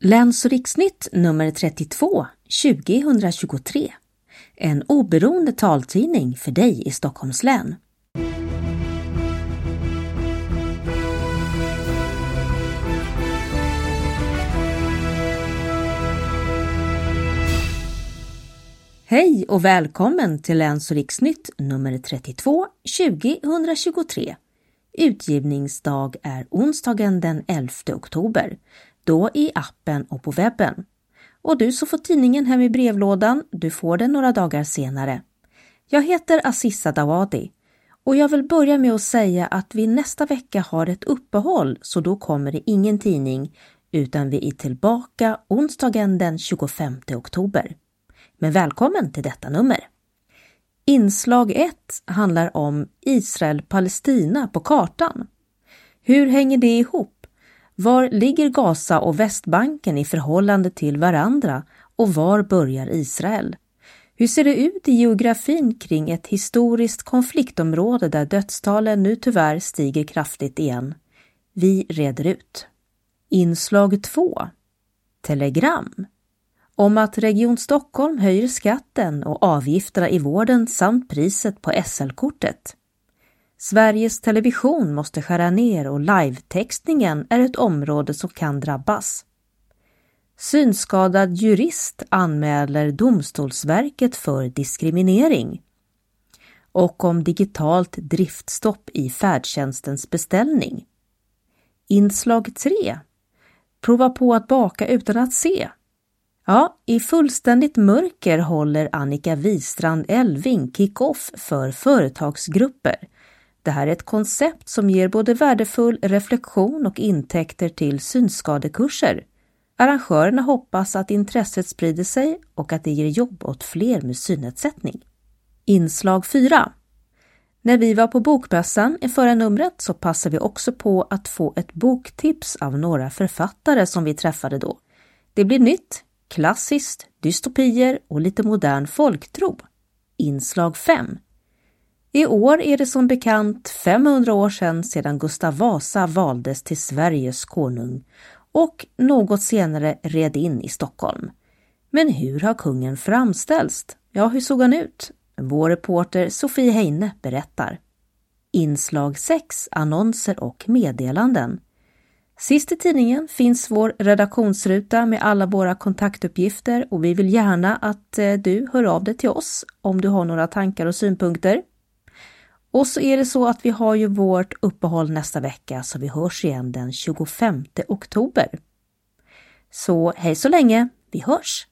Läns och riksnytt nummer 32 2023. En oberoende taltidning för dig i Stockholms län. Hej och välkommen till Läns och riksnytt nummer 32 2023. Utgivningsdag är onsdagen den 11 oktober då i appen och på webben. Och du som får tidningen hem i brevlådan, du får den några dagar senare. Jag heter Assissa Dawadi och jag vill börja med att säga att vi nästa vecka har ett uppehåll så då kommer det ingen tidning utan vi är tillbaka onsdagen den 25 oktober. Men välkommen till detta nummer! Inslag 1 handlar om Israel-Palestina på kartan. Hur hänger det ihop? Var ligger Gaza och Västbanken i förhållande till varandra och var börjar Israel? Hur ser det ut i geografin kring ett historiskt konfliktområde där dödstalen nu tyvärr stiger kraftigt igen? Vi reder ut. Inslag 2. Telegram. Om att Region Stockholm höjer skatten och avgifterna i vården samt priset på SL-kortet. Sveriges Television måste skära ner och live-textningen är ett område som kan drabbas. Synskadad jurist anmäler Domstolsverket för diskriminering. Och om digitalt driftstopp i färdtjänstens beställning. Inslag 3. Prova på att baka utan att se. Ja, i fullständigt mörker håller Annika Wistrand Elving kick-off för företagsgrupper det här är ett koncept som ger både värdefull reflektion och intäkter till synskadekurser. Arrangörerna hoppas att intresset sprider sig och att det ger jobb åt fler med synnedsättning. Inslag 4 När vi var på Bokmässan i förra numret så passade vi också på att få ett boktips av några författare som vi träffade då. Det blir nytt, klassiskt, dystopier och lite modern folktro. Inslag 5 i år är det som bekant 500 år sedan sedan Gustav Vasa valdes till Sveriges konung och något senare red in i Stockholm. Men hur har kungen framställts? Ja, hur såg han ut? Vår reporter Sofie Heine berättar. Inslag 6 Annonser och meddelanden. Sist i tidningen finns vår redaktionsruta med alla våra kontaktuppgifter och vi vill gärna att eh, du hör av dig till oss om du har några tankar och synpunkter. Och så är det så att vi har ju vårt uppehåll nästa vecka så vi hörs igen den 25 oktober. Så hej så länge, vi hörs!